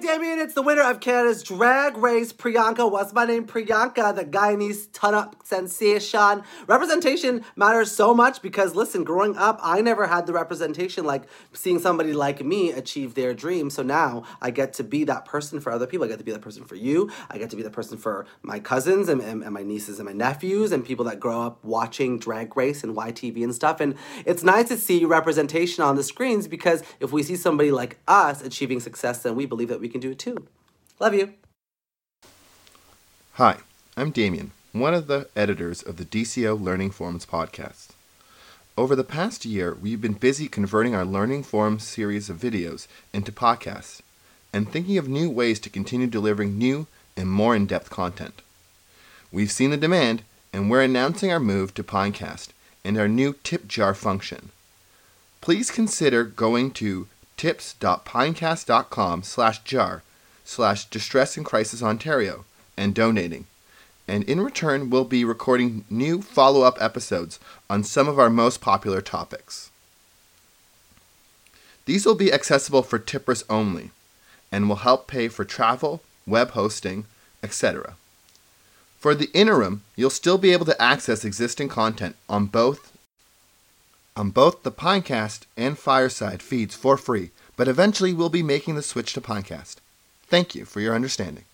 Damien, it's the winner of Canada's Drag Race, Priyanka. What's my name? Priyanka, the Guyanese ton-up sensation. Representation matters so much because, listen, growing up, I never had the representation like seeing somebody like me achieve their dream. So now I get to be that person for other people. I get to be that person for you. I get to be the person for my cousins and, and, and my nieces and my nephews and people that grow up watching Drag Race and YTV and stuff. And it's nice to see representation on the screens because if we see somebody like us achieving success, then we believe that we can do it too. Love you. Hi, I'm Damien, one of the editors of the DCO Learning Forums podcast. Over the past year, we've been busy converting our Learning Forums series of videos into podcasts and thinking of new ways to continue delivering new and more in depth content. We've seen the demand, and we're announcing our move to Pinecast and our new tip jar function. Please consider going to tips.pinecast.com slash jar slash distress and crisis Ontario and donating. And in return, we'll be recording new follow up episodes on some of our most popular topics. These will be accessible for tippers only and will help pay for travel, web hosting, etc. For the interim, you'll still be able to access existing content on both on both the Pinecast and Fireside feeds for free, but eventually we'll be making the switch to Pinecast. Thank you for your understanding.